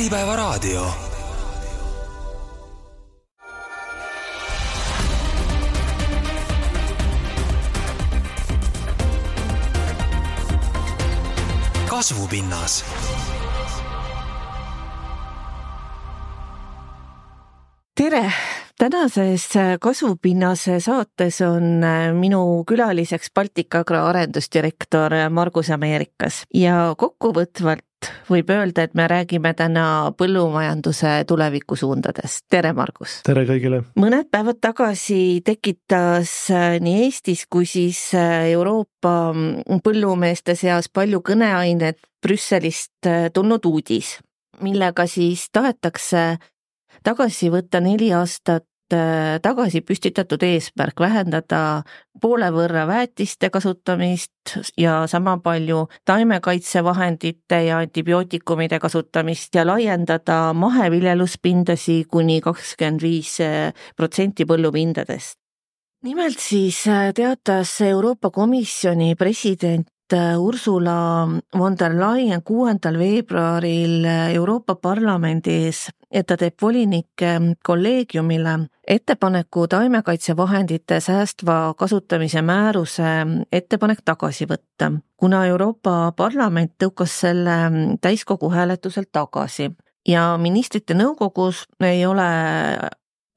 Äripäevaraadio. kasvupinnas tere, tänases Kasvupinnase saates on minu külaliseks Baltic Agro arendusdirektor Margus Ameerikas ja kokkuvõtvalt võib öelda, et me räägime täna põllumajanduse tulevikusuundadest. tere, Margus! tere kõigile! mõned päevad tagasi tekitas nii Eestis kui siis Euroopa põllumeeste seas palju kõneainet Brüsselist tulnud uudis, millega siis tahetakse tagasi võtta neli aastat äh, tagasi püstitatud eesmärk vähendada poole võrra väetiste kasutamist ja sama palju taimekaitsevahendite ja antibiootikumide kasutamist ja laiendada maheviljeluspindasi kuni kakskümmend viis protsenti põllupindadest. nimelt siis äh, teatas Euroopa Komisjoni president Äh, Ursula von der Leyen kuuendal veebruaril äh, Euroopa Parlamendi ees, et ta teeb volinike kolleegiumile ettepaneku taimekaitsevahendite säästva kasutamise määruse ettepanek tagasi võtta, kuna Euroopa Parlament tõukas selle täiskogu hääletuselt tagasi ja ministrite nõukogus ei ole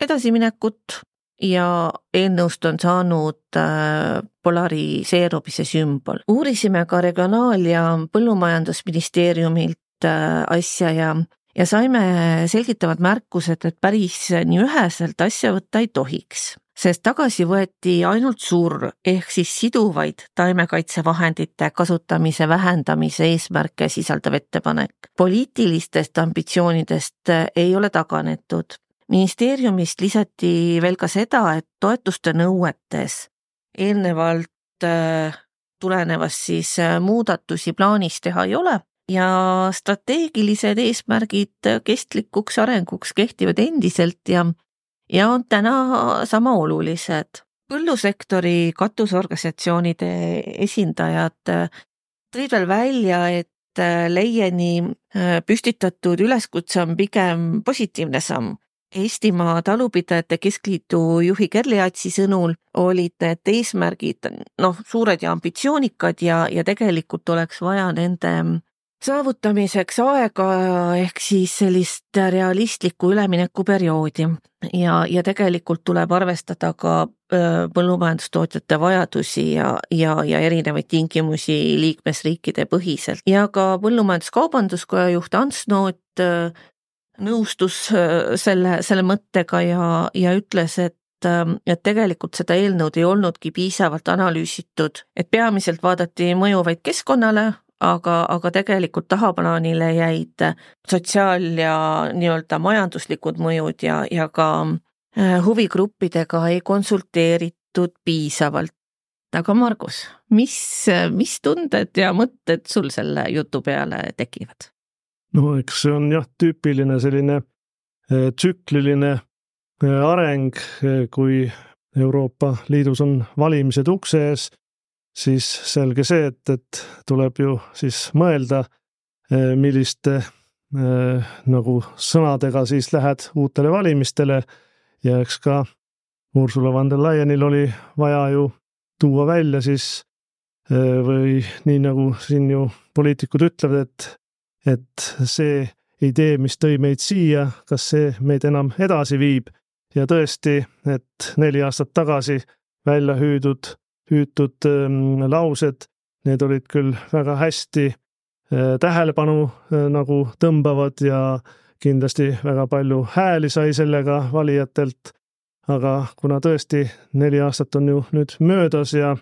edasiminekut ja eelnõust on saanud äh, polariseerumise sümbol. uurisime ka Regionaal- ja Põllumajandusministeeriumilt äh, asja ja, ja saime selgitavad märkused, et päris nii üheselt asja võtta ei tohiks sest tagasi võeti ainult surr ehk siis siduvaid taimekaitsevahendite kasutamise vähendamise eesmärke sisaldav ettepanek. poliitilistest ambitsioonidest ei ole taganetud ministeeriumist lisati veel ka seda, et toetuste nõuetes eelnevalt äh, tulenevast siis äh, muudatusi plaanis teha ei ole ja strateegilised eesmärgid kestlikuks arenguks kehtivad endiselt ja, ja on täna sama olulised. põllusektori katusorganisatsioonide esindajad äh, tõid veel välja, et Leieni püstitatud üleskutse on pigem positiivne samm Eestimaa Talupidajate Keskliidu juhi Kerli Atsi sõnul olid need eesmärgid noh, suured ja ambitsioonikad ja, ja tegelikult oleks vaja nende saavutamiseks aega ehk siis sellist realistlikku üleminekuperioodi. Ja, ja tegelikult tuleb arvestada ka põllumajandustootjate vajadusi ja, ja, ja erinevaid tingimusi liikmesriikide põhiselt. Ja ka Põllumajandus-Kaubanduskoja juht Ants Noot nõustus äh, selle, selle mõttega ja, ja ütles, et ähm, et tegelikult seda eelnõud ei olnudki piisavalt analüüsitud, et peamiselt vaadati mõju vaid keskkonnale, aga, aga tegelikult tahaplaanile jäid sotsiaal- ja nii-öelda majanduslikud mõjud ja, ja ka äh, huvigruppidega ei konsulteeritud piisavalt. aga Margus, mis, mis tunded ja mõtted sul selle jutu peale tekivad? No eks see on jah, tüüpiline selline äh, tsükliline äh, areng, äh, kui Euroopa Liidus on valimised ukse ees, siis selge see, et, et tuleb ju siis mõelda, milliste nagu sõnadega siis lähed uutele valimistele. Ja eks ka Ursula von der Leyenil oli vaja ju tuua välja siis või nii nagu siin ju poliitikud ütlevad, et et see idee, mis tõi meid siia, kas see meid enam edasi viib ja tõesti, et neli aastat tagasi välja hüüdud, hüütud ähm, laused, need olid küll väga hästi äh, tähelepanu äh, nagu tõmbavad ja kindlasti väga palju hääli sai sellega valijatelt. aga kuna tõesti neli aastat on ju nüüd möödas ja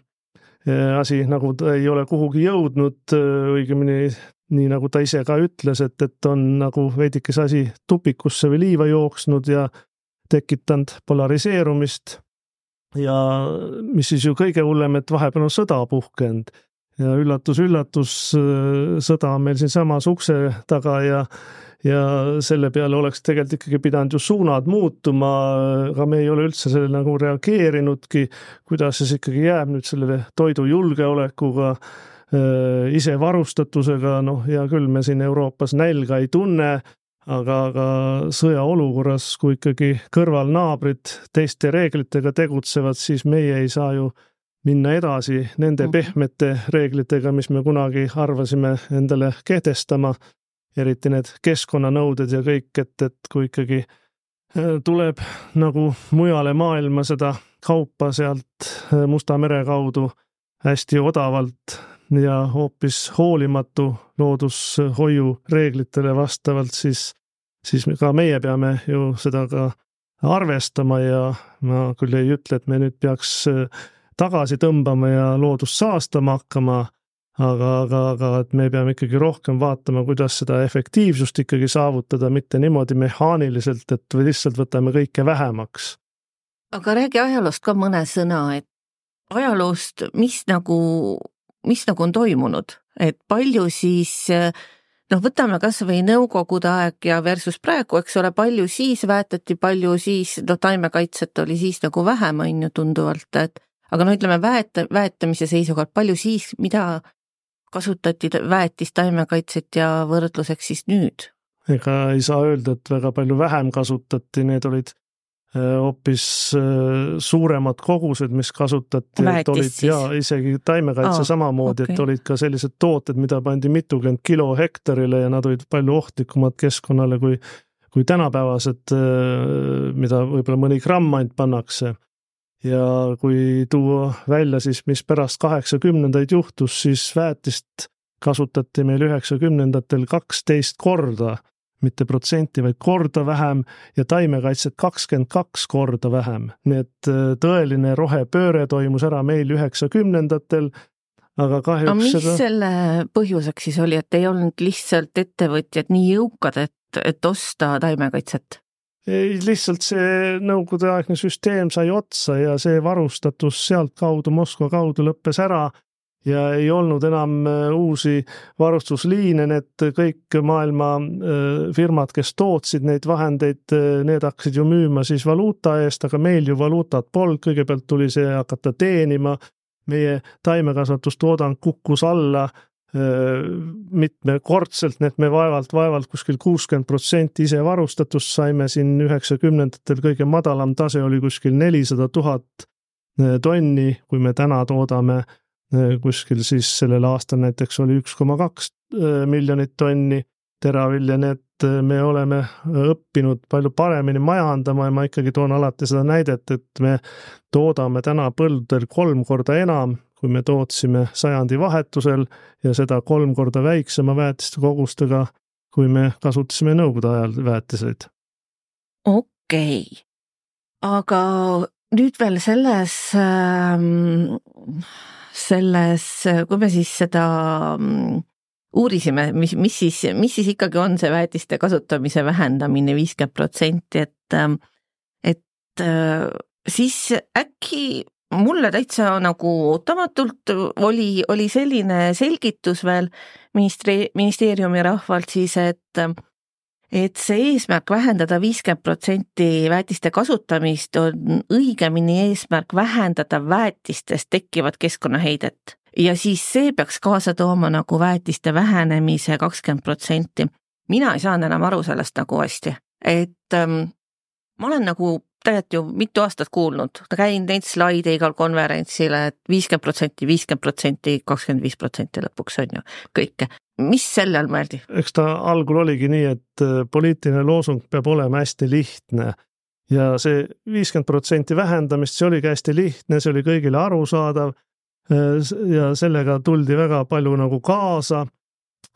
asi nagu ei ole kuhugi jõudnud, äh, õigemini nii nagu ta ise ka ütles, et, et on nagu veidikese asi tupikusse või liiva jooksnud ja tekitanud polariseerumist. ja mis siis ju kõige hullem, et vahepeal on sõda puhkenud ja üllatus-üllatus, sõda on meil siinsamas ukse taga ja ja selle peale oleks tegelikult ikkagi pidanud ju suunad muutuma, aga me ei ole üldse sellele nagu reageerinudki. kuidas siis ikkagi jääb nüüd sellele toidujulgeolekuga Äh, isevarustatusega, noh, hea küll, me siin Euroopas nälga ei tunne, aga, aga sõjaolukorras, kui ikkagi kõrvalnaabrid teiste reeglitega tegutsevad, siis meie ei saa ju minna edasi nende mhm. pehmete reeglitega, mis me kunagi arvasime endale kehtestama. eriti need keskkonnanõuded ja kõik, et, et kui ikkagi äh, tuleb nagu mujale maailma seda kaupa sealt äh, Musta mere kaudu hästi odavalt ja hoopis hoolimatu loodushoiu reeglitele vastavalt, siis, siis ka meie peame ju seda ka arvestama ja ma küll ei ütle, et me nüüd peaks äh, tagasi tõmbama ja loodust saastama hakkama. aga, aga, aga et me peame ikkagi rohkem vaatama, kuidas seda efektiivsust ikkagi saavutada, mitte niimoodi mehaaniliselt, et lihtsalt võtame kõike vähemaks. aga räägi ajaloost ka mõne sõna, et ajaloost, mis nagu, mis nagu on toimunud, et palju siis noh, võtame kasvõi Nõukogude aeg ja versus praegu, eks ole, palju siis väetati, palju siis noh, taimekaitset oli siis nagu vähem, on ju tunduvalt, et aga no ütleme, väeta, väetamise seisukohalt, palju siis, mida kasutati väetist, taimekaitset ja võrdluseks siis nüüd? ega ei saa öelda, et väga palju vähem kasutati, need olid hoopis äh, suuremad kogused, mis kasutati, et olid ja isegi taimekaitse oh, samamoodi okay., et olid ka sellised tooted, mida pandi mitukümmend kilo hektarile ja nad olid palju ohtlikumad keskkonnale kui, kui tänapäevased, äh, mida võib-olla mõni gramm ainult pannakse. Ja kui tuua välja siis, mis pärast kaheksakümnendaid juhtus, siis väetist kasutati meil üheksakümnendatel kaksteist korda, mitte protsenti, vaid korda vähem ja taimekaitset kakskümmend kaks korda vähem. nii et äh, tõeline rohepööre toimus ära meil üheksakümnendatel, aga kahjuks aga mis seda... selle põhjuseks siis oli, et ei olnud lihtsalt ettevõtjad nii jõukad, et, et osta taimekaitset? ei, lihtsalt see nõukogudeaegne süsteem sai otsa ja see varustatus sealtkaudu, Moskva kaudu lõppes ära ja ei olnud enam äh, uusi varustusliine, need kõik maailma äh, firmad, kes tootsid neid vahendeid, äh, need hakkasid ju müüma siis valuuta eest, aga meil ju valuutat polnud, kõigepealt tuli see hakata teenima, meie taimekasvatustoodang kukkus alla mitmekordselt, nii et me vaevalt, vaevalt kuskil kuuskümmend protsenti isevarustatust saime. Siin üheksakümnendatel, kõige madalam tase oli kuskil nelisada tuhat tonni, kui me täna toodame kuskil siis sellel aastal näiteks oli üks koma kaks miljonit tonni teravilja, nii et me oleme õppinud palju paremini majandama ja ma ikkagi toon alati seda näidet, et me toodame täna põldudel kolm korda enam kui me tootsime sajandivahetusel ja seda kolm korda väiksema väetiste kogustega, kui me kasutasime nõukogude ajal väetiseid. okei okay., aga nüüd veel selles, ähm, selles, kui me siis seda mm, uurisime, mis, mis siis, mis siis ikkagi on see väetiste kasutamise vähendamine viiskümmend protsenti, et, ähm, et äh, siis äkki mulle täitsa nagu ootamatult oli, oli selline selgitus veel ministri, ministeeriumi rahvalt siis, et et see eesmärk vähendada viiskümmend protsenti väetiste kasutamist on õigemini eesmärk vähendada väetistest tekkivat keskkonnaheidet. ja siis see peaks kaasa tooma nagu väetiste vähenemise kakskümmend protsenti. mina ei saanud enam aru sellest nagu hästi, et ähm, ma olen nagu tegelikult ju mitu aastat kuulnud, käin neid slaide igal konverentsil, et viiskümmend protsenti, viiskümmend protsenti, kakskümmend viis protsenti lõpuks on ju kõike. mis selle all mõeldi? eks ta algul oligi nii, et äh, poliitiline loosung peab olema hästi lihtne ja see viiskümmend protsenti vähendamist, see oligi hästi lihtne, see oli kõigile arusaadav. Äh, ja sellega tuldi väga palju nagu kaasa.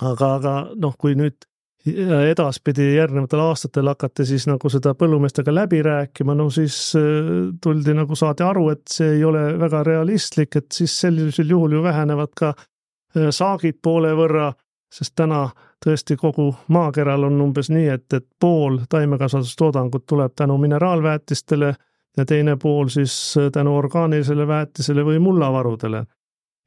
aga, aga noh, kui nüüd edaspidi järgnevatel aastatel hakati siis nagu seda põllumeestega läbi rääkima, no siis äh, tuldi nagu saadi aru, et see ei ole väga realistlik, et siis sellisel juhul ju vähenevad ka äh, saagid poole võrra, sest täna tõesti kogu maakeral on umbes nii, et, et pool taimekasvatustoodangut tuleb tänu mineraalväetistele ja teine pool siis äh, tänu orgaanilisele väetisele või mullavarudele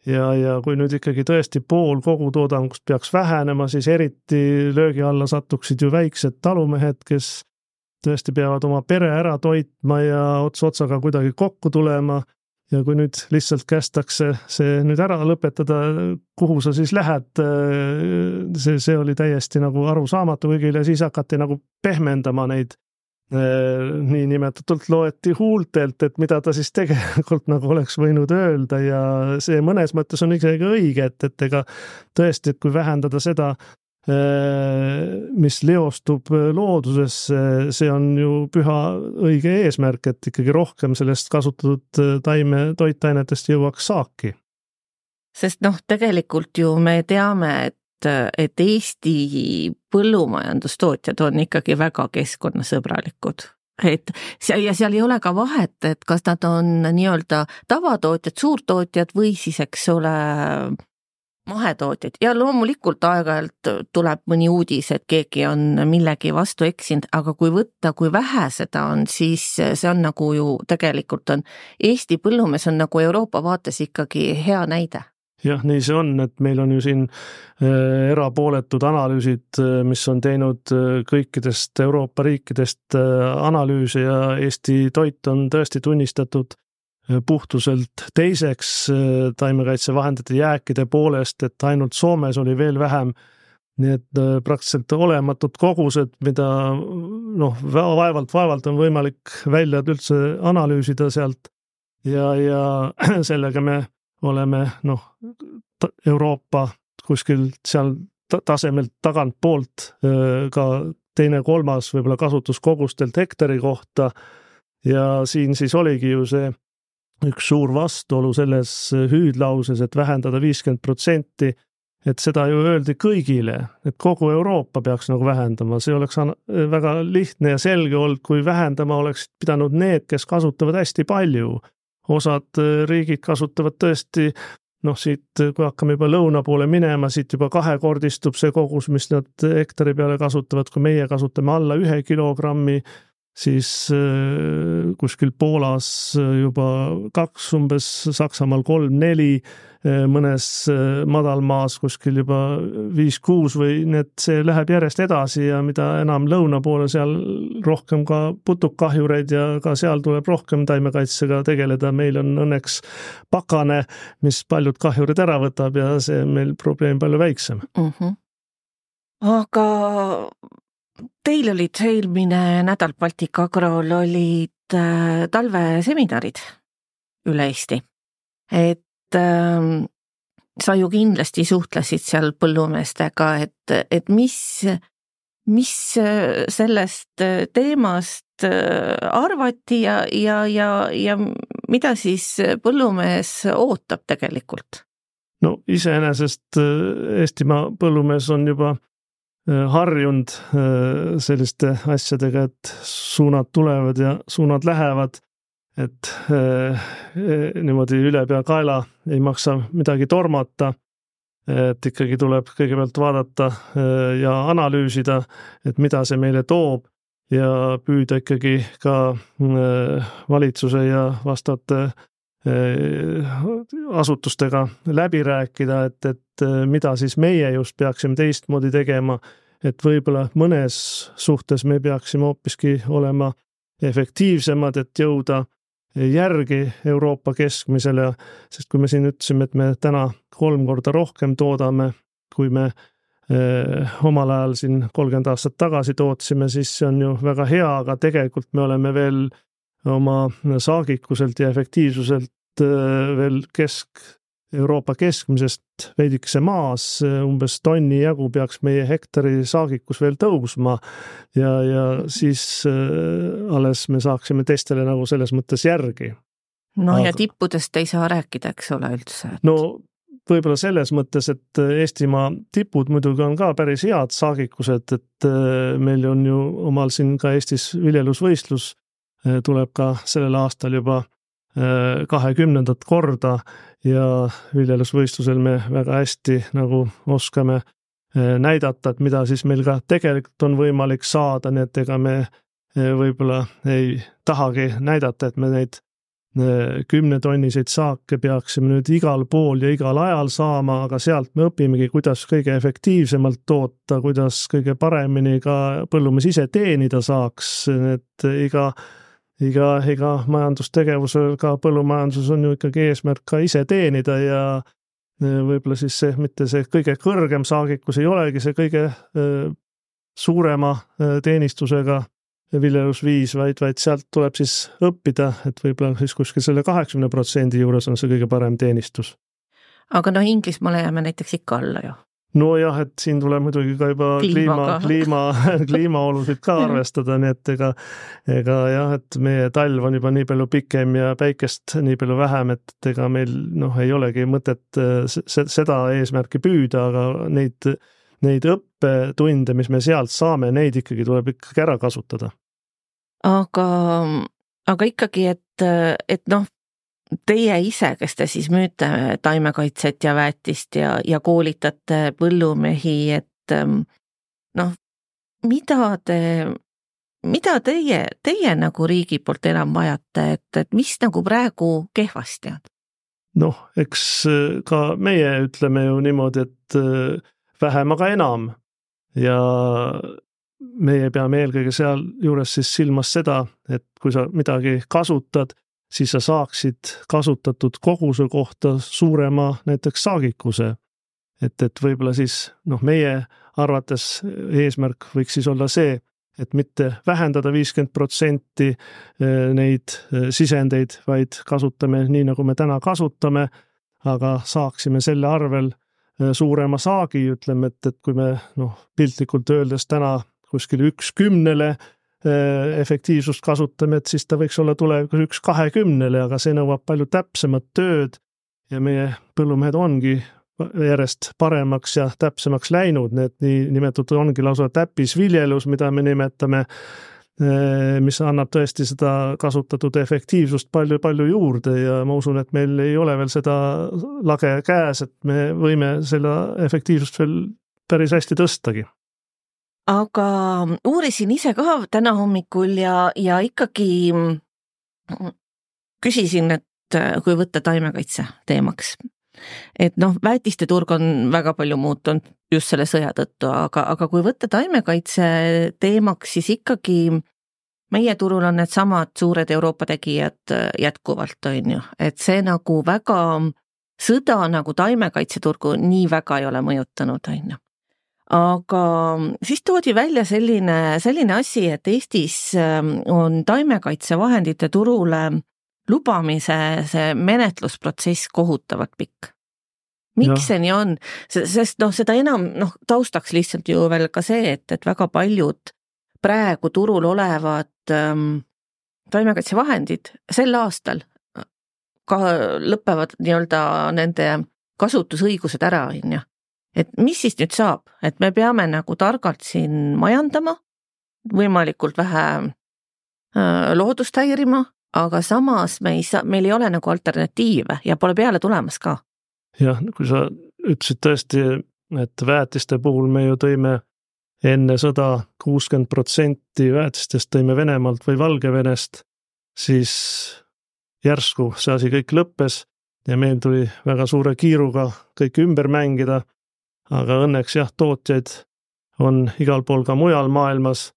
ja, ja kui nüüd ikkagi tõesti pool kogutoodangust peaks vähenema, siis eriti löögi alla satuksid ju väiksed talumehed, kes tõesti peavad oma pere ära toitma ja ots otsaga kuidagi kokku tulema. Ja kui nüüd lihtsalt kästakse see nüüd ära lõpetada, kuhu sa siis lähed, see, see oli täiesti nagu arusaamatu kõigile, siis hakati nagu pehmendama neid niinimetatult loeti huultelt, et mida ta siis tegelikult nagu oleks võinud öelda ja see mõnes mõttes on isegi õige, et, et ega tõesti, et kui vähendada seda, mis leostub loodusesse, see on ju püha õige eesmärk, et ikkagi rohkem sellest kasutatud taime, toitainetest jõuaks saaki. sest noh, tegelikult ju me teame, et et Eesti põllumajandustootjad on ikkagi väga keskkonnasõbralikud. Et seal ja seal ei ole ka vahet, et kas nad on nii-öelda tavatootjad, suurtootjad või siis, eks ole, mahetootjad. Ja loomulikult aeg-ajalt tuleb mõni uudis, et keegi on millegi vastu eksinud, aga kui võtta, kui vähe seda on, siis see on nagu ju tegelikult on, Eesti põllumees on nagu Euroopa vaates ikkagi hea näide jah, nii see on, et meil on ju siin äh, erapooletud analüüsid, äh, mis on teinud äh, kõikidest Euroopa riikidest analüüse ja Eesti toit on tõesti tunnistatud puhtuselt teiseks taimekaitsevahendite jääkide poolest, et ainult Soomes oli veel vähem. nii et praktiliselt olematud kogused, mida noh, vaevalt, vaevalt on võimalik välja üldse analüüsida sealt ja, ja sellega me oleme noh, Euroopa kuskil seal tasemelt tagantpoolt ka teine-kolmas võib-olla kasutuskogustelt hektari kohta. ja siin siis oligi ju see üks suur vastuolu selles hüüdlauses, et vähendada viiskümmend protsenti. Et seda ju öeldi kõigile, et kogu Euroopa peaks nagu vähendama, see oleks väga lihtne ja selge olnud, kui vähendama oleksid pidanud need, kes kasutavad hästi palju osad äh, riigid kasutavad tõesti noh, siit, kui hakkame juba lõuna poole minema, siit juba kahekordistub see kogus, mis nad hektari peale kasutavad, kui meie kasutame alla ühe kilogrammi, siis äh, kuskil Poolas juba kaks umbes, Saksamaal kolm-neli Eh, mõnes madalmaas kuskil juba viis-kuus või nii et see läheb järjest edasi ja mida enam lõuna poole, seal rohkem ka putukkahjureid ja ka seal tuleb rohkem taimekaitsega tegeleda, meil on õnneks pakane, mis paljud kahjurid ära võtab ja see on meil probleem palju väiksem mm. -hmm. aga teil olid eelmine nädal Baltic Agrol olid äh, talveseminarid üle Eesti, et äh, sa ju kindlasti suhtlesid seal põllumeestega, et, et mis, mis sellest teemast arvati ja, ja, ja, ja mida siis põllumees ootab tegelikult? no iseenesest äh, Eestimaa põllumees on juba äh, harjunud äh, selliste asjadega, et suunad tulevad ja suunad lähevad et äh, niimoodi ülepeakaela ei maksa midagi tormata. et ikkagi tuleb kõigepealt vaadata äh, ja analüüsida, et mida see meile toob ja püüda ikkagi ka äh, valitsuse ja vastavate äh, asutustega läbi rääkida, et, et äh, mida siis meie just peaksime teistmoodi tegema. et võib-olla mõnes suhtes me peaksime hoopiski olema efektiivsemad, et jõuda järgi Euroopa keskmisele, sest kui me siin ütlesime, et me täna kolm korda rohkem toodame, kui me eh, omal ajal siin kolmkümmend aastat tagasi tootsime, siis see on ju väga hea, aga tegelikult me oleme veel oma saagikuselt ja efektiivsuselt eh, veel kesk, Euroopa keskmisest veidikese maas, umbes tonni jagu peaks meie hektari saagikus veel tõusma. ja, ja siis äh, alles me saaksime teistele nagu selles mõttes järgi. no Aga... ja tippudest ei saa rääkida, eks ole, üldse et.... no võib-olla selles mõttes, et Eestimaa tipud muidugi on ka päris head saagikused, et äh, meil on ju omal siin ka Eestis viljelusvõistlus äh, tuleb ka sellel aastal juba kahekümnendat korda ja viljelusvõistlusel me väga hästi nagu oskame eh, näidata, et mida siis meil ka tegelikult on võimalik saada, nii et ega me võib-olla ei tahagi näidata, et me neid kümnetonniseid saake peaksime nüüd igal pool ja igal ajal saama, aga sealt me õpimegi, kuidas kõige efektiivsemalt toota, kuidas kõige paremini ka põllumees ise teenida saaks, et iga iga, iga majandustegevusel, ka põllumajanduses on ju ikkagi eesmärk ka ise teenida ja võib-olla siis see, mitte see kõige kõrgem saagikus ei olegi see kõige suurema teenistusega viljelusviis, vaid, vaid sealt tuleb siis õppida, et võib-olla siis kuskil selle kaheksakümne protsendi juures on see kõige parem teenistus. aga noh, Inglismaale jääme näiteks ikka alla ju nojah, et siin tuleb muidugi ka juba kliima, kliima, kliimaolusid ka arvestada, nii et ega, ega jah, et meie talv on juba nii palju pikem ja päikest nii palju vähem, et ega meil noh, ei olegi mõtet seda eesmärki püüda, aga neid neid õppetunde, mis me sealt saame, neid ikkagi tuleb ikkagi ära kasutada. aga, aga ikkagi, et, et noh, teie ise, kes te siis müüte taimekaitset ja väetist ja, ja koolitate põllumehi, et ähm, noh, mida te, mida teie, teie nagu riigi poolt enam vajate, et, et mis nagu praegu kehvasti on? noh, eks ka meie ütleme ju niimoodi, et vähem, aga enam. ja meie peame eelkõige sealjuures siis silmas seda, et kui sa midagi kasutad, siis sa saaksid kasutatud koguse kohta suurema näiteks saagikuse. et, et võib-olla siis noh, meie arvates eesmärk võiks siis olla see, et mitte vähendada viiskümmend protsenti eh, neid eh, sisendeid, vaid kasutame nii, nagu me täna kasutame, aga saaksime selle arvel Äh, suurema saagi, ütleme, et, et kui me noh, piltlikult öeldes täna kuskil üks kümnele efektiivsust kasutame, et siis ta võiks olla tulevikus üks kahekümnele, aga see nõuab palju täpsemat tööd. Ja meie põllumehed ongi järjest paremaks ja täpsemaks läinud, need niinimetatud ongi lausa täppisviljelus, mida me nimetame Äh, mis annab tõesti seda kasutatud efektiivsust palju-palju juurde. Ja ma usun, et meil ei ole veel seda lage käes, et me võime selle efektiivsust veel päris hästi tõstagi. Aga uurisin ise ka täna hommikul ja, ja ikkagi küsisin, et kui võtta taimekaitse teemaks, et noh, väetisteturg on väga palju muutunud just selle sõja tõttu, aga, aga kui võtta taimekaitse teemaks, siis ikkagi meie turul on needsamad suured Euroopa tegijad äh, jätkuvalt, on ju, et see nagu väga, sõda nagu taimekaitseturgu nii väga ei ole mõjutanud, on ju aga siis toodi välja selline, selline asi, et Eestis ähm, on taimekaitsevahendite turule lubamise see menetlusprotsess kohutavalt pikk. miks ja. see nii on, sest noh, seda enam noh, taustaks lihtsalt ju veel ka see, et, et väga paljud praegu turul olevad ähm, taimekaitsevahendid sel aastal ka lõpevad nii-öelda nende kasutusõigused ära, on ju. Et mis siis nüüd saab, et me peame nagu targalt siin majandama, võimalikult vähe äh, loodust häirima, aga samas me ei saa, meil ei ole nagu alternatiive ja pole peale tulemas ka. jah, kui sa ütlesid tõesti, et väetiste puhul me ju tõime enne sõda kuuskümmend protsenti väetistest tõime Venemaalt või Valgevenest, siis järsku see asi kõik lõppes ja meil tuli väga suure kiiruga kõik ümber mängida. Aga õnneks jah, tootjaid on igal pool ka mujal maailmas.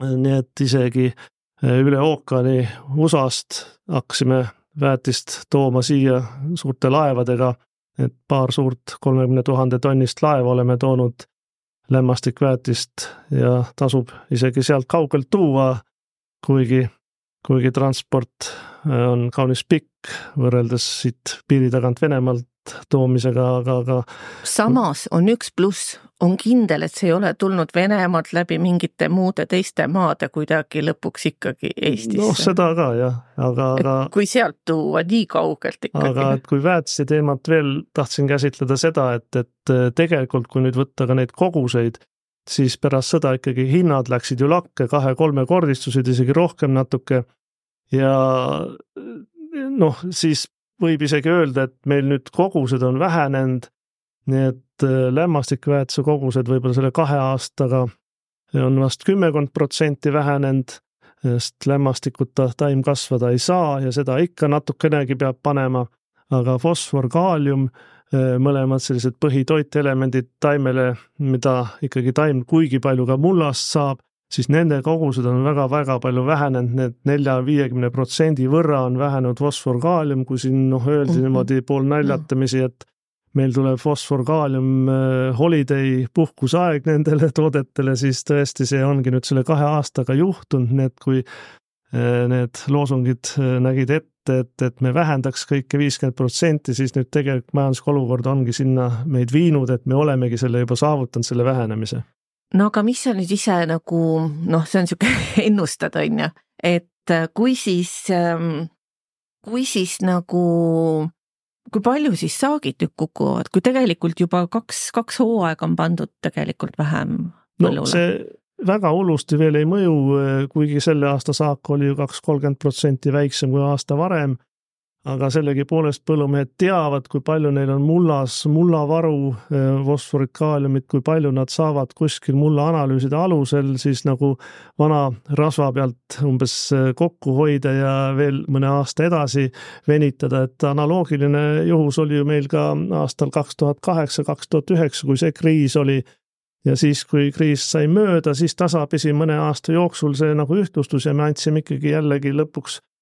nii et isegi eh, üle ookeani USA-st hakkasime väetist tooma siia suurte laevadega, et paar suurt kolmekümne tuhande tonnist laeva oleme toonud lämmastikväetist ja tasub isegi sealt kaugelt tuua, kuigi, kuigi transport äh, on kaunis pikk võrreldes siit piiri tagant Venemaalt toomisega, aga, aga. samas on üks pluss, on kindel, et see ei ole tulnud Venemaalt läbi mingite muude teiste maade kuidagi lõpuks ikkagi Eestisse. noh, seda ka jah, aga, aga. kui sealt tuua nii kaugelt ikkagi. aga et kui väetise teemat veel tahtsin käsitleda seda, et, et tegelikult, kui nüüd võtta ka neid koguseid, siis pärast sõda ikkagi hinnad läksid ju lakke, kahe-kolmekordistusid, isegi rohkem natuke. ja noh, siis võib isegi öelda, et meil nüüd kogused on vähenenud, nii et äh, lämmastikväetise kogused võib-olla selle kahe aastaga on vast kümmekond protsenti vähenenud, sest lämmastikuta taim kasvada ei saa ja seda ikka natukenegi peab panema, aga fosfor, kaalium, äh, mõlemad sellised põhitoitelemendid taimele, mida ikkagi taim kuigi palju ka mullast saab, siis nende kogused on väga-väga palju vähenenud, need nelja-viiekümne protsendi võrra on vähenenud fosfor-kaalium, kui siin noh, öeldi mm -hmm. niimoodi poolnaljatamisi, et meil tuleb fosfor-kaalium äh, holiday puhkuseaeg nendele toodetele, siis tõesti, see ongi nüüd selle kahe aastaga juhtunud, nii et kui äh, need loosungid äh, nägid ette, et, et me vähendaks kõike viiskümmend protsenti, siis nüüd tegelikult majanduslik olukord ongi sinna meid viinud, et me olemegi selle juba saavutanud, selle vähenemise no aga mis sa nüüd ise nagu noh, see on niisugune ennustada, on ju, et äh, kui siis, ähm, kui siis nagu, kui palju siis saagid nüüd kukuvad, kui tegelikult juba kaks, kaks hooaega on pandud tegelikult vähem põllule no,? see väga hullusti veel ei mõju, äh, kuigi selle aasta saak oli ju kaks, kolmkümmend protsenti väiksem kui aasta varem aga sellegipoolest põllumehed teavad, kui palju neil on mullas mullavaru, eh, fosforit, kaaliumit, kui palju nad saavad kuskil mullaanalüüside alusel siis nagu vana rasva pealt umbes eh, kokku hoida ja veel mõne aasta edasi venitada, et analoogiline juhus oli ju meil ka aastal kaks tuhat kaheksa, kaks tuhat üheksa, kui see kriis oli. Ja siis, kui kriis sai mööda, siis tasapisi mõne aasta jooksul see nagu ühtlustus ja me andsime ikkagi jällegi lõpuks Äh,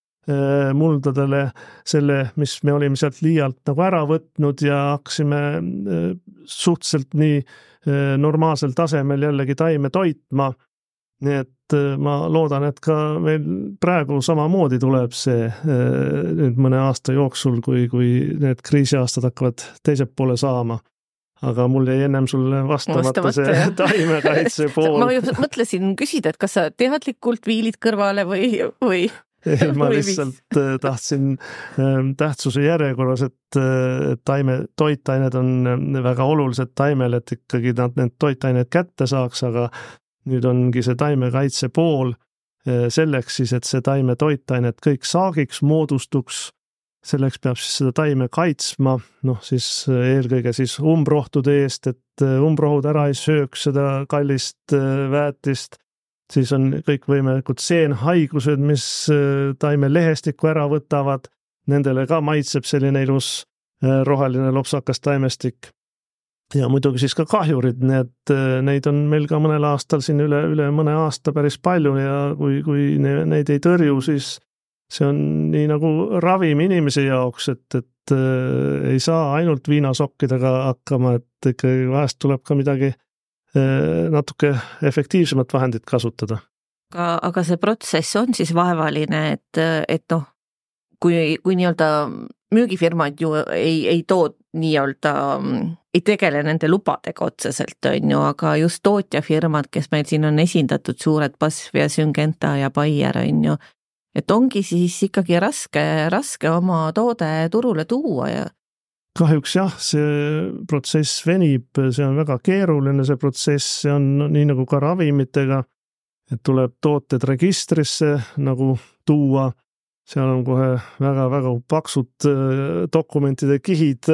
muldadele selle, mis me olime sealt liialt nagu ära võtnud ja hakkasime äh, suhteliselt nii äh, normaalsel tasemel jällegi taime toitma. nii et ma loodan, et ka meil praegu samamoodi tuleb see nüüd mõne aasta jooksul, kui, kui need kriisiaastad hakkavad teiselt poole saama aga mul jäi ennem sulle vastamata, vastamata see taimekaitse pool. ma just mõtlesin küsida, et kas sa teadlikult viilid kõrvale või, või ei, ma lihtsalt äh, tahtsin ähm, tähtsuse järjekorras, et äh, taime, toitained on äh, väga olulised taimele, et ikkagi nad need toitained kätte saaks, aga nüüd ongi see taimekaitse pool selleks siis, et see taime toitainet kõik saagiks moodustuks. selleks peab siis seda taime kaitsma, noh siis eelkõige siis umbrohtude eest, et umbrohud ära ei sööks seda kallist väetist siis on kõikvõimalikud seenhaigused, mis äh, taime lehestikku ära võtavad, nendele ka maitseb selline ilus äh, roheline lopsakas taimestik. ja muidugi siis ka kahjurid, nii et äh, neid on meil ka mõnel aastal siin üle, üle mõne aasta päris palju ja kui, kui neid ei tõrju, siis see on nii nagu ravim inimese jaoks, et, et ei saa ainult viinasokkidega hakkama, et ikkagi vahest tuleb ka midagi natuke efektiivsemat vahendit kasutada. aga, aga see protsess on siis vaevaline, et, et noh, kui, kui nii-öelda müügifirmad ju ei, ei too nii-öelda, ei tegele nende lubadega otseselt, on ju, aga just tootjafirmad, kes meil siin on esindatud, suured BASF ja Syngenta ja Bayer, on ju, et ongi siis ikkagi raske, raske oma toode turule tuua ja kahjuks jah, see protsess venib, see on väga keeruline, see protsess, see on nii nagu ka ravimitega, et tuleb tooted registrisse nagu tuua, seal on kohe väga-väga paksud äh, dokumentide kihid.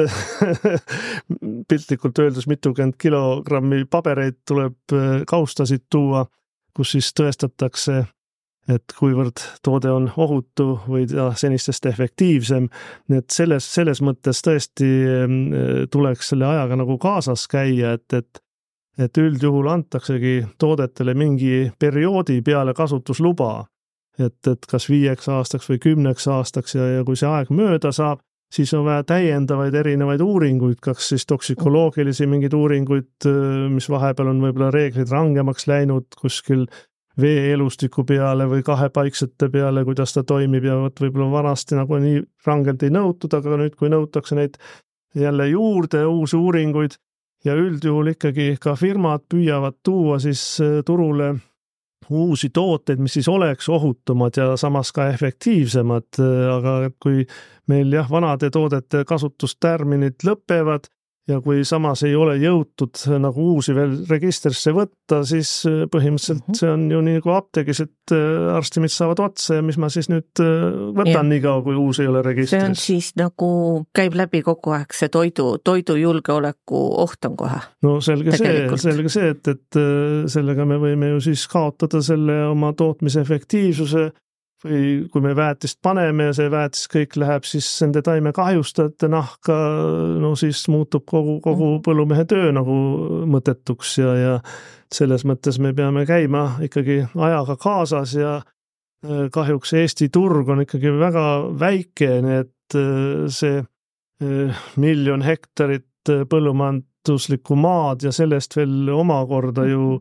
Piltlikult öeldes mitukümmend kilogrammi pabereid tuleb äh, kaustasid tuua, kus siis tõestatakse et kuivõrd toode on ohutu või ta senistest efektiivsem. nii et selles, selles mõttes tõesti mm, tuleks selle ajaga nagu kaasas käia, et, et et üldjuhul antaksegi toodetele mingi perioodi peale kasutusluba. et, et kas viieks aastaks või kümneks aastaks ja, ja kui see aeg mööda saab, siis on vaja täiendavaid erinevaid uuringuid, kas siis toksikoloogilisi mingeid uuringuid, mis vahepeal on võib-olla reeglid rangemaks läinud kuskil veeelustiku peale või kahepaiksete peale, kuidas ta toimib ja vot võib-olla vanasti nagu nii rangelt ei nõutud, aga nüüd, kui nõutakse neid jälle juurde, uusi uuringuid ja üldjuhul ikkagi ka firmad püüavad tuua siis äh, turule uusi tooteid, mis siis oleks ohutumad ja samas ka efektiivsemad, äh, aga kui meil jah, vanade toodete kasutustärminid lõpevad ja kui samas ei ole jõutud nagu uusi veel registrisse võtta, siis äh, põhimõtteliselt -hmm. see on ju nii nagu apteegis, et äh, arstimid saavad otsa ja mis ma siis nüüd võtan niikaua, kui uus ei ole registris. see on siis nagu, käib läbi kogu aeg see toidu, toidujulgeoleku oht on kohe. no selge Tegelikult. see, selge see, et, et sellega me võime ju siis kaotada selle oma tootmise efektiivsuse või kui me väetist paneme ja see väetis kõik läheb siis nende taimekahjustajate nahka, no siis muutub kogu, kogu mm. põllumehe töö nagu mõttetuks ja, ja selles mõttes me peame käima ikkagi ajaga kaasas ja äh, kahjuks Eesti turg on ikkagi väga väike, nii et äh, see miljon hektarit põllumajanduslikku maad ja sellest veel omakorda ju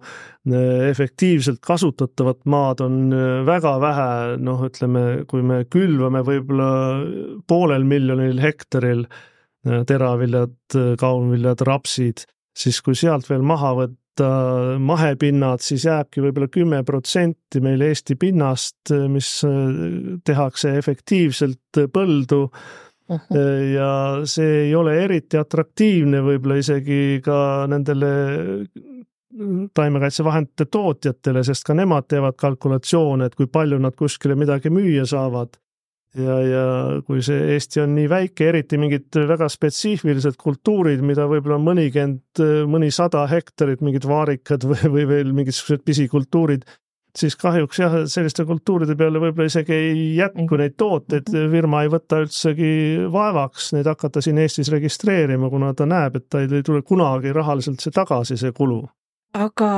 efektiivselt kasutatavat maad on väga vähe, noh, ütleme, kui me külvame võib-olla poolel miljonil hektaril teraviljad, kaunviljad, rapsid, siis kui sealt veel maha võtta mahepinnad, siis jääbki võib-olla kümme protsenti meil Eesti pinnast, mis tehakse efektiivselt põldu. Ja see ei ole eriti atraktiivne võib-olla isegi ka nendele taimekaitsevahendite tootjatele, sest ka nemad teevad kalkulatsioone, et kui palju nad kuskile midagi müüa saavad. Ja, ja kui see Eesti on nii väike, eriti mingid väga spetsiifilised kultuurid, mida võib-olla mõnikümmend, mõnisada hektarit, mingid vaarikad või, või veel mingisugused pisikultuurid, siis kahjuks jah, selliste kultuuride peale võib-olla isegi ei jätku neid tooteid, firma ei võta üldsegi vaevaks neid hakata siin Eestis registreerima, kuna ta näeb, et ta ei tule kunagi rahaliselt see tagasi, see kulu. aga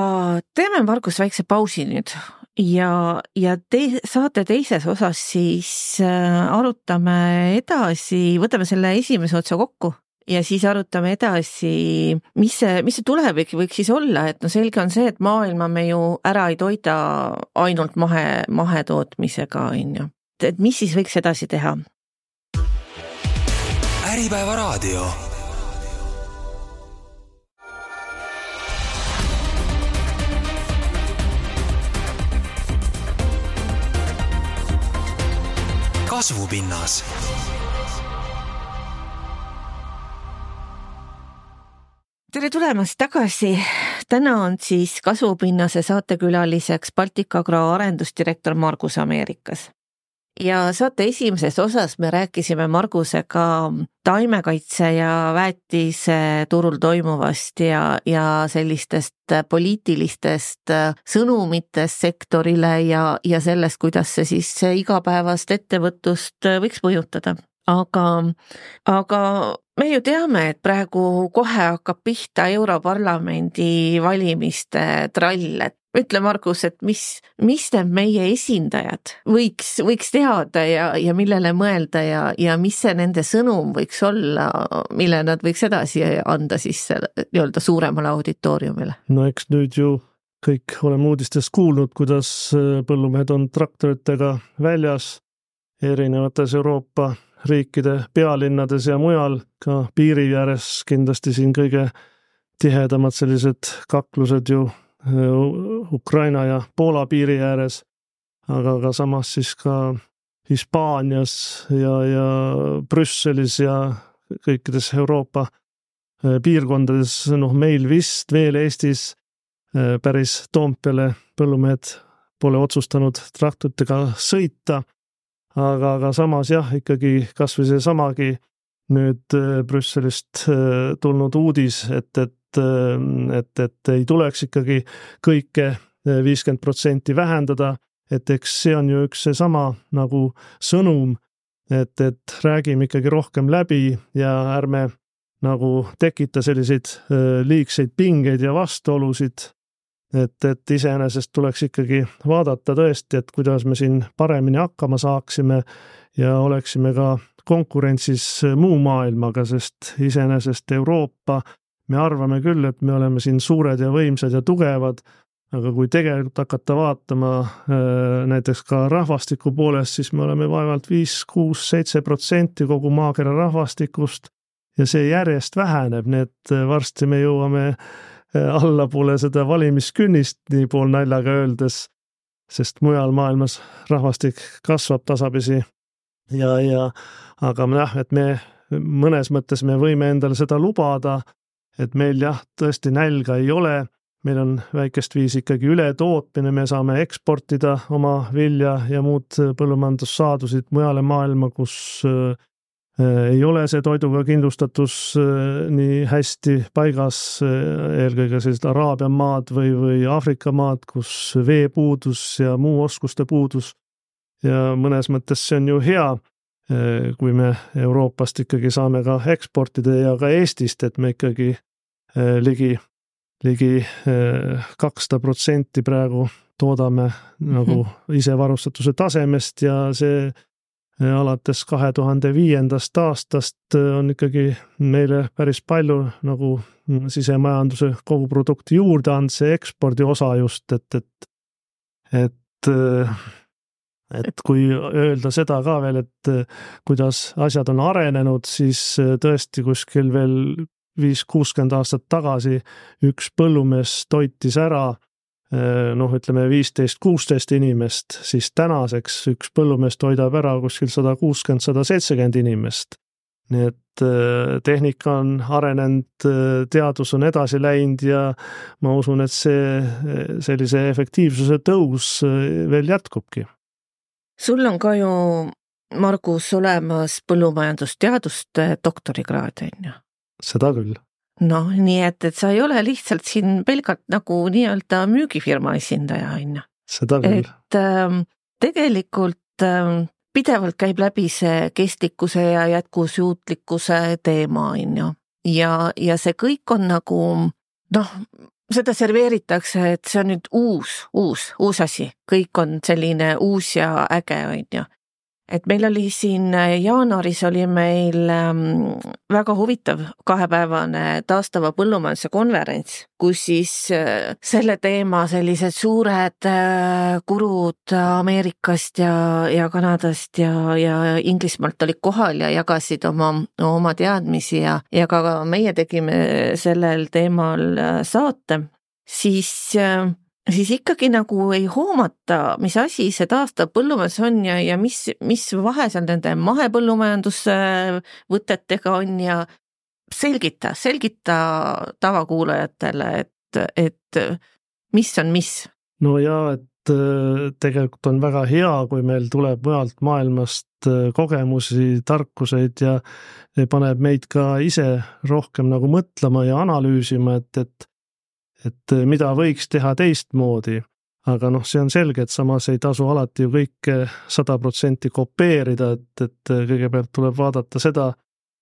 teeme, Margus, väikse pausi nüüd ja, ja te, saate teises osas siis äh, arutame edasi, võtame selle esimese otsa kokku ja siis arutame edasi, mis see, mis see tulevik võiks siis olla, et no selge on see, et maailma me ju ära ei toida ainult mahe, mahetootmisega, on ju. et mis siis võiks edasi teha? äripäeva raadio kasvupinnas. Tere tulemast tagasi. täna on siis Kasvupinnase saatekülaliseks Baltic Agro arendusdirektor Margus Ameerikas ja saate esimeses osas me rääkisime Margusega taimekaitse ja väetise turul toimuvast ja, ja sellistest poliitilistest sõnumitest sektorile ja, ja sellest, kuidas see siis igapäevast ettevõtlust võiks mõjutada. Aga, aga me ju teame, et praegu kohe hakkab pihta Europarlamendi valimiste trall, et ütle, Margus, et mis, mis need meie esindajad võiks, võiks teada ja, ja millele mõelda ja, ja mis see nende sõnum võiks olla, mille nad võiks edasi anda siis nii-öelda suuremale auditooriumile? no eks nüüd ju kõik oleme uudistest kuulnud, kuidas äh, põllumehed on traktoritega väljas erinevates Euroopa riikide pealinnades ja mujal, ka piiri ääres kindlasti siin kõige tihedamad sellised kaklused ju Ukraina ja Poola piiri ääres, aga ka samas siis ka Hispaanias ja, ja Brüsselis ja kõikides Euroopa piirkondades, noh, meil vist veel Eestis päris Toompeale põllumehed pole otsustanud traktoritega sõita. Aga, aga samas jah, ikkagi kasvõi seesamagi nüüd Brüsselist tulnud uudis, et, et et, et ei tuleks ikkagi kõike viiskümmend protsenti vähendada, et eks see on ju üks seesama nagu sõnum, et, et räägime ikkagi rohkem läbi ja ärme nagu tekita selliseid liigseid pingeid ja vastuolusid. Et, et iseenesest tuleks ikkagi vaadata tõesti, et kuidas me siin paremini hakkama saaksime ja oleksime ka konkurentsis muu maailmaga, sest iseenesest Euroopa me arvame küll, et me oleme siin suured ja võimsad ja tugevad, aga kui tegelikult hakata vaatama äh, näiteks ka rahvastiku poolest, siis me oleme vaevalt viis, kuus, seitse protsenti kogu maakera rahvastikust ja see järjest väheneb, nii et äh, varsti me jõuame allapoole seda valimiskünnist, nii poolnaljaga öeldes, sest mujal maailmas rahvastik kasvab tasapisi. Ja, ja aga jah, et me mõnes mõttes me võime endale seda lubada et meil jah, tõesti nälga ei ole, meil on väikest viisi ikkagi ületootmine, me saame eksportida oma vilja ja muud põllumajandussaadusid mujale maailma, kus äh, ei ole see toiduga kindlustatus äh, nii hästi paigas, äh, eelkõige sellised Araabia maad või, või Aafrika maad, kus veepuudus ja muu oskuste puudus. ja mõnes mõttes see on ju hea, Äh, kui me Euroopast ikkagi saame ka eksportida ja ka Eestist, et me ikkagi äh, ligi ligi kakssada protsenti praegu toodame nagu mhm. isevarustatuse tasemest ja see alates kahe tuhande viiendast aastast on ikkagi meile päris palju nagu sisemajanduse koguprodukti juurde andnud, see ekspordi osa just, et, et, et et kui öelda seda ka veel, et kuidas asjad on arenenud, siis tõesti kuskil veel viis-kuuskümmend aastat tagasi üks põllumees toitis ära noh, ütleme viisteist, kuusteist inimest, siis tänaseks üks põllumees toidab ära kuskil sada kuuskümmend, sada seitsekümmend inimest. nii et eh, tehnika on arenenud, eh, teadus on edasi läinud ja ma usun, et see sellise efektiivsuse tõus veel jätkubki. sul on ka ju Margus olemas põllumajandusteaduste doktorikraad, on ju? seda küll. Noh, nii et, et sa ei ole lihtsalt siin pelgalt nagu nii-öelda müügifirma esindaja, on ju. seda küll. et äh, tegelikult äh, pidevalt käib läbi see kestlikkuse ja jätkusuutlikkuse teema, on ju. ja, ja see kõik on nagu noh, seda serveeritakse, et see on nüüd uus, uus, uus asi, kõik on selline uus ja äge, on ju et meil oli siin äh, jaanuaris oli meil ähm, väga huvitav kahepäevane taastava põllumajanduse konverents, kus siis äh, selle teema sellised suured äh, gurud Ameerikast ja, ja Kanadast ja, ja Inglismaalt olid kohal ja jagasid oma, oma teadmisi ja, ja ka meie tegime sellel teemal saate, siis siis ikkagi nagu ei hoomata, mis asi see taastav põllumajandus on ja, ja mis, mis vahe seal nende mahepõllumajanduse võtetega on ja selgita, selgita tavakuulajatele, et, et mis on mis. no ja, et äh, tegelikult on väga hea, kui meil tuleb mujalt maailmast äh, kogemusi, tarkuseid ja paneb meid ka ise rohkem nagu mõtlema ja analüüsima, et, et et eh, mida võiks teha teistmoodi. aga noh, see on selge, et samas ei tasu alati ju kõike sada protsenti kopeerida, et, et eh, kõigepealt tuleb vaadata seda,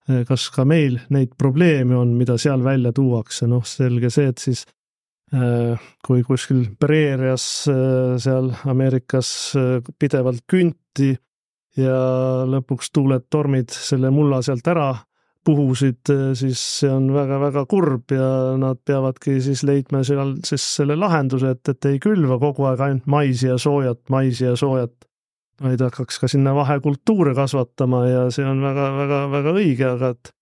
eh, kas ka meil neid probleeme on, mida seal välja tuuakse, noh selge see, et siis kui kuskil preerias seal Ameerikas pidevalt künti ja lõpuks tuuled, tormid selle mulla sealt ära puhusid, eh, siis see on väga-väga kurb ja nad peavadki siis leidma seal siis selle lahenduse, et, et ei külva kogu aeg ainult maisi ja soojat, maisi ja soojat, vaid hakkaks ka sinna vahekultuure kasvatama ja see on väga-väga-väga õige, aga et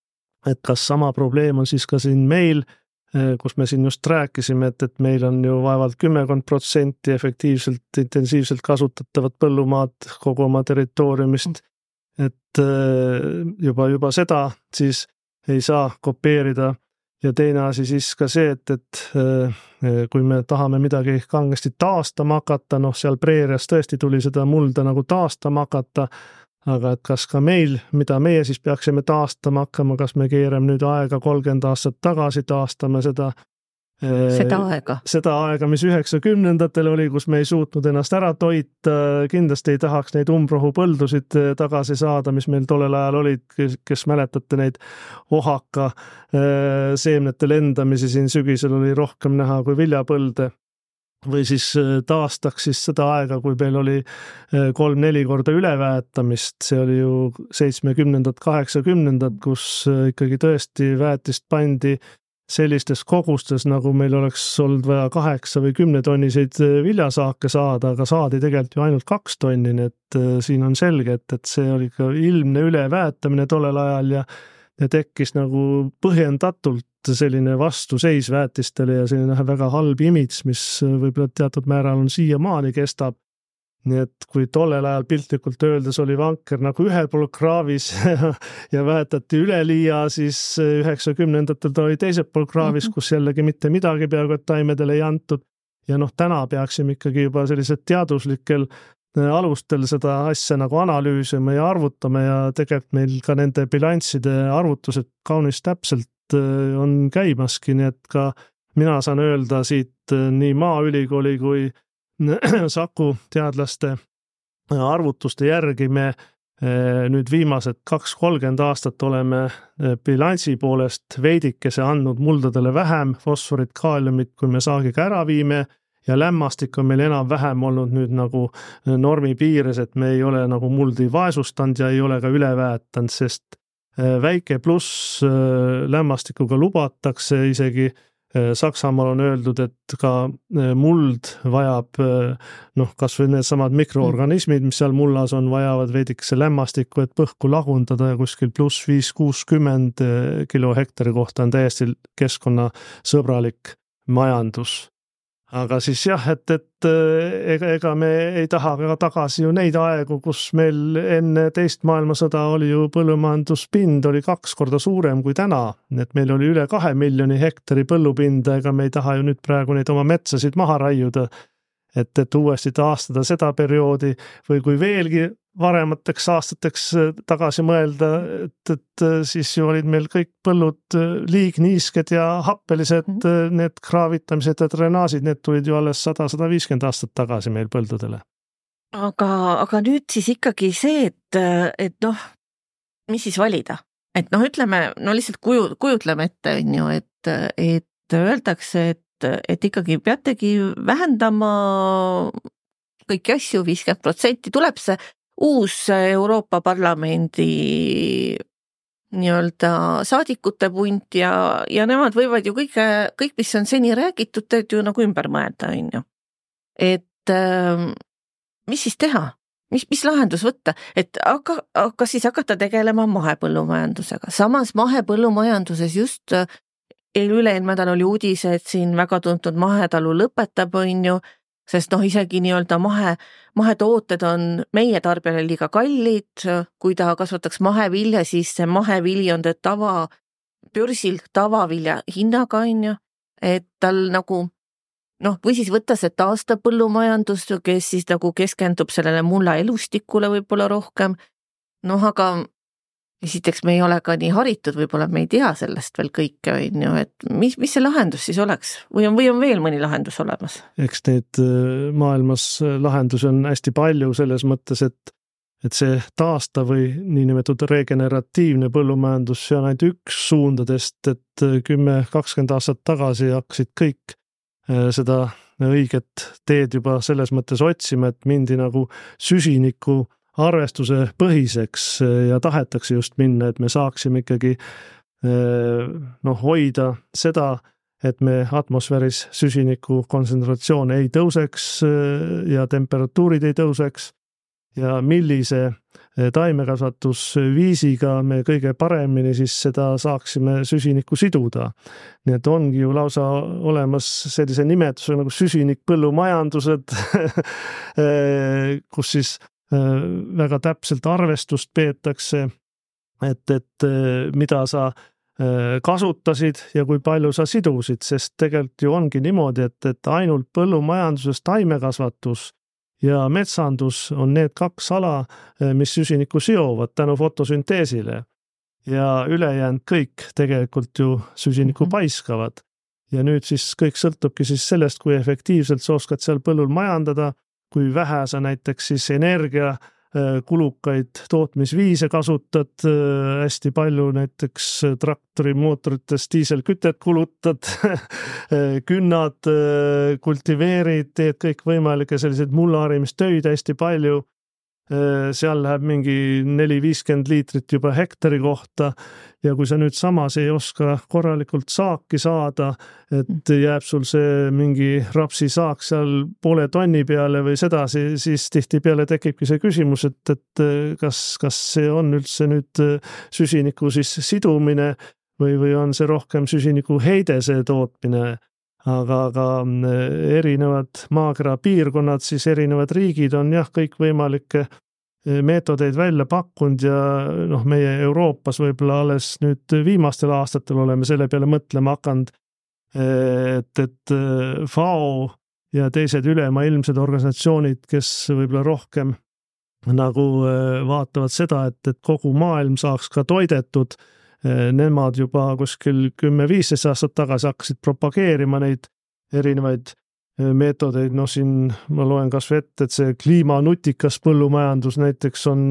et kas sama probleem on siis ka siin meil, eh, kus me siin just rääkisime, et, et meil on ju vaevalt kümmekond protsenti efektiivselt, intensiivselt kasutatavat põllumaad kogu oma territooriumist et äh, juba, juba seda siis ei saa kopeerida. ja teine asi siis ka see, et, et äh, kui me tahame midagi kangesti taastama hakata, noh, seal preerias tõesti tuli seda mulda nagu taastama hakata, aga et kas ka meil, mida meie siis peaksime taastama hakkama, kas me keerame nüüd aega kolmkümmend aastat tagasi, taastame seda seda aega. seda aega, mis üheksakümnendatel oli, kus me ei suutnud ennast ära toita, kindlasti ei tahaks neid umbrohupõldusid äh, tagasi saada, mis meil tollel ajal olid, kes mäletate neid ohaka äh, seemnete lendamisi siin sügisel oli rohkem näha kui viljapõlde või siis äh, taastaks siis seda aega, kui meil oli kolm-neli korda üleväetamist, see oli ju seitsmekümnendad, kaheksakümnendad, kus ikkagi tõesti väetist pandi sellistes kogustes, nagu meil oleks olnud vaja kaheksa või kümnetonniseid äh, viljasaake saada, aga saadi tegelikult ju ainult kaks tonni, nii et äh, siin on selge, et, et see oli ka ilmne üleväetamine tollel ajal ja ja tekkis nagu põhjendatult selline vastuseis väetistele ja selline väga halb imidž, mis äh, võib-olla teatud määral on siiamaani kestab nii et kui tollel ajal piltlikult öeldes oli vanker nagu ühel pool kraavis ja väetati üleliia, siis üheksakümnendatel ta oli teisel pool kraavis mm, -hmm. kus jällegi mitte midagi peaaegu et taimedele ei antud. ja noh, täna peaksime ikkagi juba sellised teaduslikel äh, alustel seda asja nagu analüüsima ja arvutama ja tegelikult meil ka nende bilansside arvutused kaunis täpselt äh, on käimaski, nii et ka mina saan öelda siit äh, nii Maaülikooli kui Saku teadlaste arvutuste järgi me nüüd viimased kaks, kolmkümmend aastat oleme bilansi poolest veidikese andnud muldadele vähem fosforit, kaaliumit, kui me saagiga ära viime ja lämmastik on meil enam-vähem olnud nüüd nagu normi piires, et me ei ole nagu muldi vaesustanud ja ei ole ka üle väetanud, sest väike pluss lämmastikuga lubatakse isegi Äh, Saksamaal on öeldud, et ka äh, muld vajab äh, noh, kasvõi needsamad mikroorganismid, mis seal mullas on, vajavad veidikese lämmastikku, et põhku lagundada ja kuskil pluss viis, kuuskümmend kilo hektari kohta on täiesti keskkonnasõbralik majandus aga siis jah, et, et eh, ega, ega me ei taha ka tagasi ju neid aegu, kus meil enne teist maailmasõda oli ju põllumajanduspind oli kaks korda suurem kui täna. et meil oli üle kahe miljoni hektari põllupinda, ega me ei taha ju nüüd praegu neid oma metsasid maha raiuda. et, et uuesti taastada seda perioodi või kui veelgi varemateks aastateks äh, tagasi mõelda, et, et äh, siis ju olid meil kõik põllud äh, liigniisked ja happelised, mhm. need kraavitamised ja drenaažid, need tulid ju alles sada, sada viiskümmend aastat tagasi meil põldudele. aga, aga nüüd siis ikkagi see, et, et noh, mis siis valida, et noh, ütleme, no lihtsalt kuju, kujutleme ette, on ju, et, et öeldakse, et, et ikkagi peategi vähendama kõiki asju, viiskümmend protsenti, tuleb see uus Euroopa Parlamendi nii-öelda saadikute punt ja, ja nemad võivad ju kõike, kõik, mis on seni räägitud, teed ju nagu ümber mõelda, on ju. et ähm, mis siis teha, mis, mis lahendus võtta, et hakka, kas siis hakata tegelema mahepõllumajandusega, samas mahepõllumajanduses just üle-eelmine nädal oli uudis, et siin väga tuntud mahetalu lõpetab, on ju sest noh, isegi nii-öelda mahe, mahetooted on meie tarbijale liiga kallid, kui ta kasvataks mahevilja, siis see mahevili on tava, börsil tavavilja hinnaga, on ju, et tal nagu noh, või siis võtta see taastav põllumajandus, kes siis nagu keskendub sellele mulla elustikule võib-olla rohkem, noh aga esiteks me ei ole ka nii haritud, võib-olla me ei tea sellest veel kõike, on ju, et mis, mis see lahendus siis oleks või on, või on veel mõni lahendus olemas? eks neid äh, maailmas äh, lahendusi on hästi palju selles mõttes, et et see taastav või niinimetatud regeneratiivne põllumajandus, see on ainult üks suundadest, et äh, kümme, kakskümmend aastat tagasi hakkasid kõik seda õiget teed juba selles mõttes otsima, et mindi nagu süsiniku arvestuse põhiseks eh, ja tahetakse just minna, et me saaksime ikkagi eh, noh, hoida seda, et me atmosfääris süsiniku kontsentratsioon ei tõuseks eh, ja temperatuurid ei tõuseks ja millise taimekasvatusviisiga me kõige paremini siis seda saaksime süsinikku siduda. nii et ongi ju lausa olemas sellise nimetuse nagu süsinikpõllumajandused kus siis Äh, väga täpselt arvestust peetakse, et, et äh, mida sa äh, kasutasid ja kui palju sa sidusid, sest tegelikult ju ongi niimoodi, et, et ainult põllumajanduses taimekasvatus ja metsandus on need kaks ala, mis süsinikku seovad tänu fotosünteesile. ja ülejäänud kõik tegelikult ju süsinikku mhm. paiskavad. ja nüüd siis kõik sõltubki siis sellest, kui efektiivselt sa oskad seal põllul majandada kui vähe sa näiteks siis energia äh, kulukaid tootmisviise kasutad, äh, hästi palju näiteks traktorimootorites diiselkütet kulutad künnad, äh, kultiveerid, teed kõikvõimalikke selliseid mullaharimistöid hästi palju seal läheb mingi neli-viiskümmend liitrit juba hektari kohta ja kui sa nüüd samas ei oska korralikult saaki saada, et mm. jääb sul see mingi rapsisaak seal poole tonni peale või sedasi, siis tihtipeale tekibki see küsimus, et, et kas, kas see on üldse nüüd süsiniku siis sidumine või, või on see rohkem süsiniku heide, see tootmine aga, aga mm, erinevad maakera piirkonnad, siis erinevad riigid on jah, kõikvõimalikke eh, meetodeid välja pakkunud ja noh, meie Euroopas võib-olla alles nüüd viimastel aastatel oleme selle peale mõtlema hakanud, et, et eh, FAO ja teised ülemaailmsed organisatsioonid, kes võib-olla rohkem nagu vaatavad seda, et, et kogu maailm saaks ka toidetud nemad juba kuskil kümme-viisteist aastat tagasi hakkasid propageerima neid erinevaid meetodeid, noh siin ma loen kasvõi ette, et see kliimanutikas põllumajandus näiteks on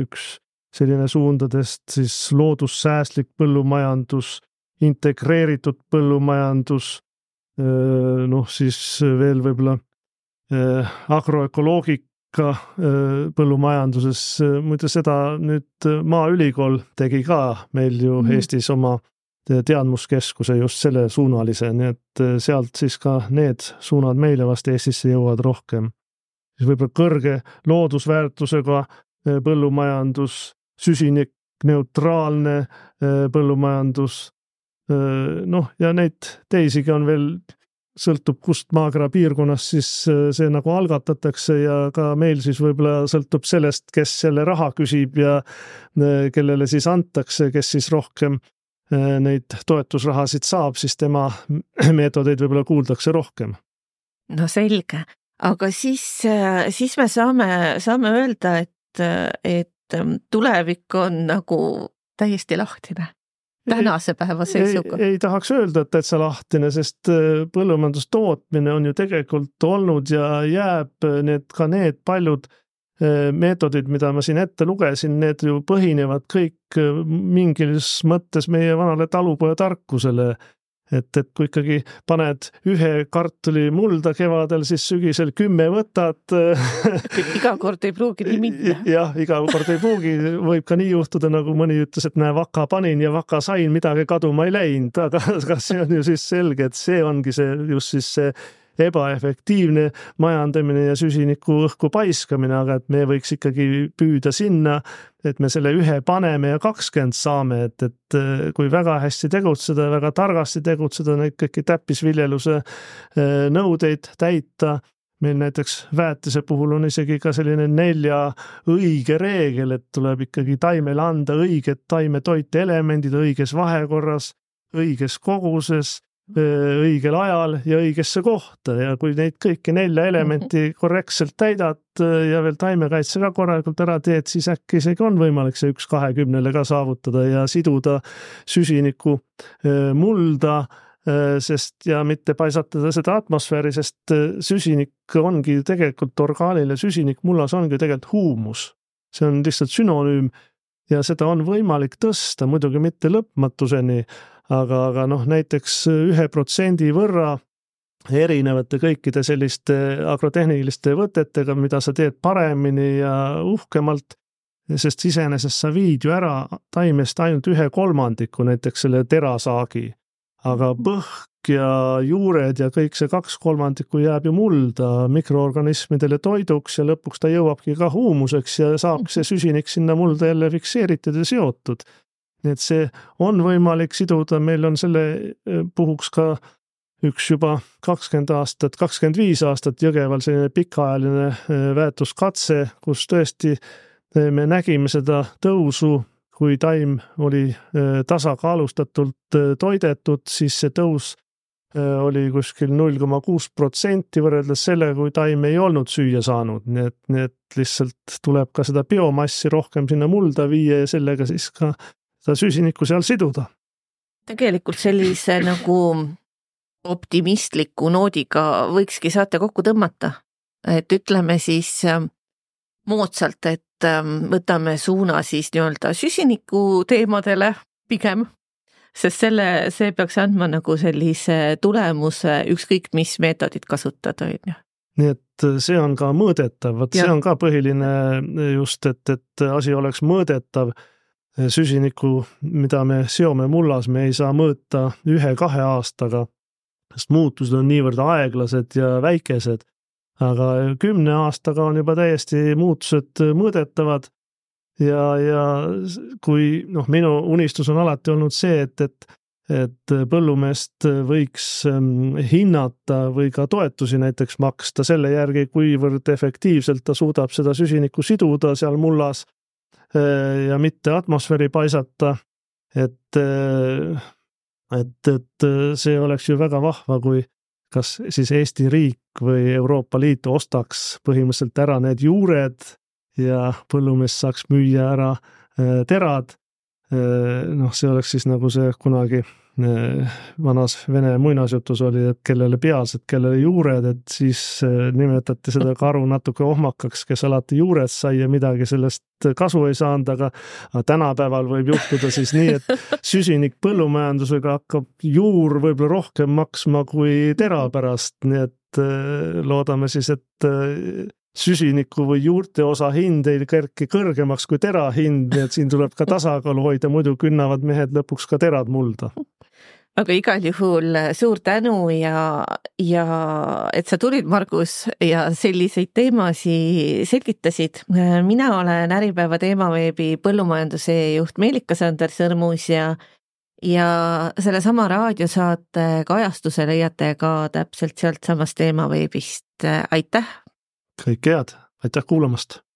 üks selline suundadest, siis loodussäästlik põllumajandus, integreeritud põllumajandus, noh siis veel võib-olla agroökoloogika põllumajanduses, muide seda nüüd Maaülikool tegi ka meil ju mm. Eestis oma teadmuskeskuse just sellesuunalise, nii et äh, sealt siis ka need suunad meile vast Eestisse jõuavad rohkem. siis võib-olla kõrge loodusväärtusega äh, põllumajandus, süsinikneutraalne äh, põllumajandus, noh, ja neid teisigi on veel, sõltub, kust maakera piirkonnast siis see nagu algatatakse ja ka meil siis võib-olla sõltub sellest, kes selle raha küsib ja kellele siis antakse, kes siis rohkem Äh, neid toetusrahasid saab, siis tema meetodeid võib-olla kuuldakse rohkem. no selge, aga siis, äh, siis me saame, saame öelda, et, et ähm, tulevik on nagu täiesti lahtine tänase päeva seisuga? ei, ei tahaks öelda, et täitsa lahtine, sest äh, põllumajandustootmine on ju tegelikult olnud ja jääb need ka need paljud Äh, meetodid, mida ma siin ette lugesin, need ju põhinevad kõik äh, mingis mõttes meie vanale talupojatarkusele. Et, et kui ikkagi paned ühe kartuli mulda kevadel, siis sügisel kümme võtad iga kord ei pruugi nii minna. jah, iga kord ei pruugi, võib ka nii juhtuda, nagu mõni ütles, et näe, vaka panin ja vaka sain, midagi kaduma ei läinud, aga, aga see on ju siis selge, et see ongi see just siis see ebaefektiivne majandamine ja süsiniku õhku paiskamine, aga et me võiks ikkagi püüda sinna, et me selle ühe paneme ja kakskümmend saame, et, et äh, kui väga hästi tegutseda, väga targasti tegutseda, neid kõiki täppisviljeluse äh, nõudeid täita. Meil näiteks väetise puhul on isegi ka selline nelja õige reegel, et tuleb ikkagi taimele anda õiged taimetoitelemendid õiges vahekorras, õiges koguses õigel ajal ja õigesse kohta ja kui neid kõiki nelja elementi korrektselt täidad ja veel taimekaitse ka korralikult ära teed, siis äkki isegi on võimalik see üks kahekümnele ka saavutada ja siduda süsinikku mulda, sest ja mitte paisatada seda atmosfääri, sest süsinik ongi tegelikult orgaaniline süsinik mullas ongi tegelikult huumus. see on lihtsalt sünonüüm ja seda on võimalik tõsta, muidugi mitte lõpmatuseni aga, aga noh, näiteks ühe protsendi võrra erinevate kõikide selliste agrotehniliste võtetega, mida sa teed paremini ja uhkemalt, sest iseenesest sa viid ju ära taimest ainult ühe kolmandiku, näiteks selle terasaagi, aga põhk ja juured ja kõik see kaks kolmandikku jääb ju mulda mikroorganismidele toiduks ja lõpuks ta jõuabki ka huumuseks ja saabki see süsinik sinna mulda jälle fikseeritud ja seotud nii et see on võimalik siduda, meil on selle e, puhuks ka üks juba kakskümmend aastat, kakskümmend viis aastat Jõgeval selline pikaajaline e, väetuskatse, kus tõesti e, me nägime seda tõusu, kui taim oli tasakaalustatult toidetud, siis see tõus oli kuskil null koma kuus protsenti võrreldes sellega, kui taim ei olnud süüa saanud, nii et, nii et lihtsalt tuleb ka seda biomassi rohkem sinna mulda viia ja sellega siis ka seda süsinikku seal siduda. tegelikult sellise nagu optimistliku noodiga võikski saate kokku tõmmata, et ütleme siis ähm, moodsalt, et ähm, võtame suuna siis nii-öelda süsiniku teemadele pigem, sest selle, see peaks andma nagu sellise tulemuse, ükskõik mis meetodit kasutada, on ju. Nii et see on ka mõõdetav, vot see on ka põhiline just, et, et asi oleks mõõdetav süsinikku, mida me seome mullas, me ei saa mõõta ühe-kahe aastaga, sest muutused on niivõrd aeglased ja väikesed. aga kümne aastaga on juba täiesti muutused mõõdetavad. ja, ja kui noh, minu unistus on alati olnud see, et, et et põllumeest võiks ähm, hinnata või ka toetusi näiteks maksta selle järgi, kuivõrd efektiivselt ta suudab seda süsinikku siduda seal mullas Äh, ja mitte atmosfääri paisata. et, äh, et, et äh, see oleks ju väga vahva, kui kas siis Eesti riik või Euroopa Liit ostaks põhimõtteliselt ära need juured ja põllumees saaks müüa ära terad. noh, see oleks siis nagu see kunagi vanas vene muinasjutus oli, et kellele pealsed, kellele juured, et siis nimetati seda karu natuke ohmakaks, kes alati juured sai ja midagi sellest kasu ei saanud, aga tänapäeval võib juhtuda siis nii, et süsinik põllumajandusega hakkab juur võib-olla rohkem maksma kui tera pärast, nii et loodame siis, et süsiniku või juurte osa hind ei kerki kõrgemaks kui tera hind, nii et siin tuleb ka tasakaalu hoida, muidu künnavad mehed lõpuks ka terad mulda. aga igal juhul suur tänu ja, ja et sa tulid, Margus, ja selliseid teemasid selgitasid. mina olen Äripäeva teemaveebi põllumajanduse juht Meelika-Sander Sõrmus ja ja sellesama raadiosaate kajastuse leiate ka täpselt sealtsamast teemaveebist. aitäh kõike head, aitäh kuulamast!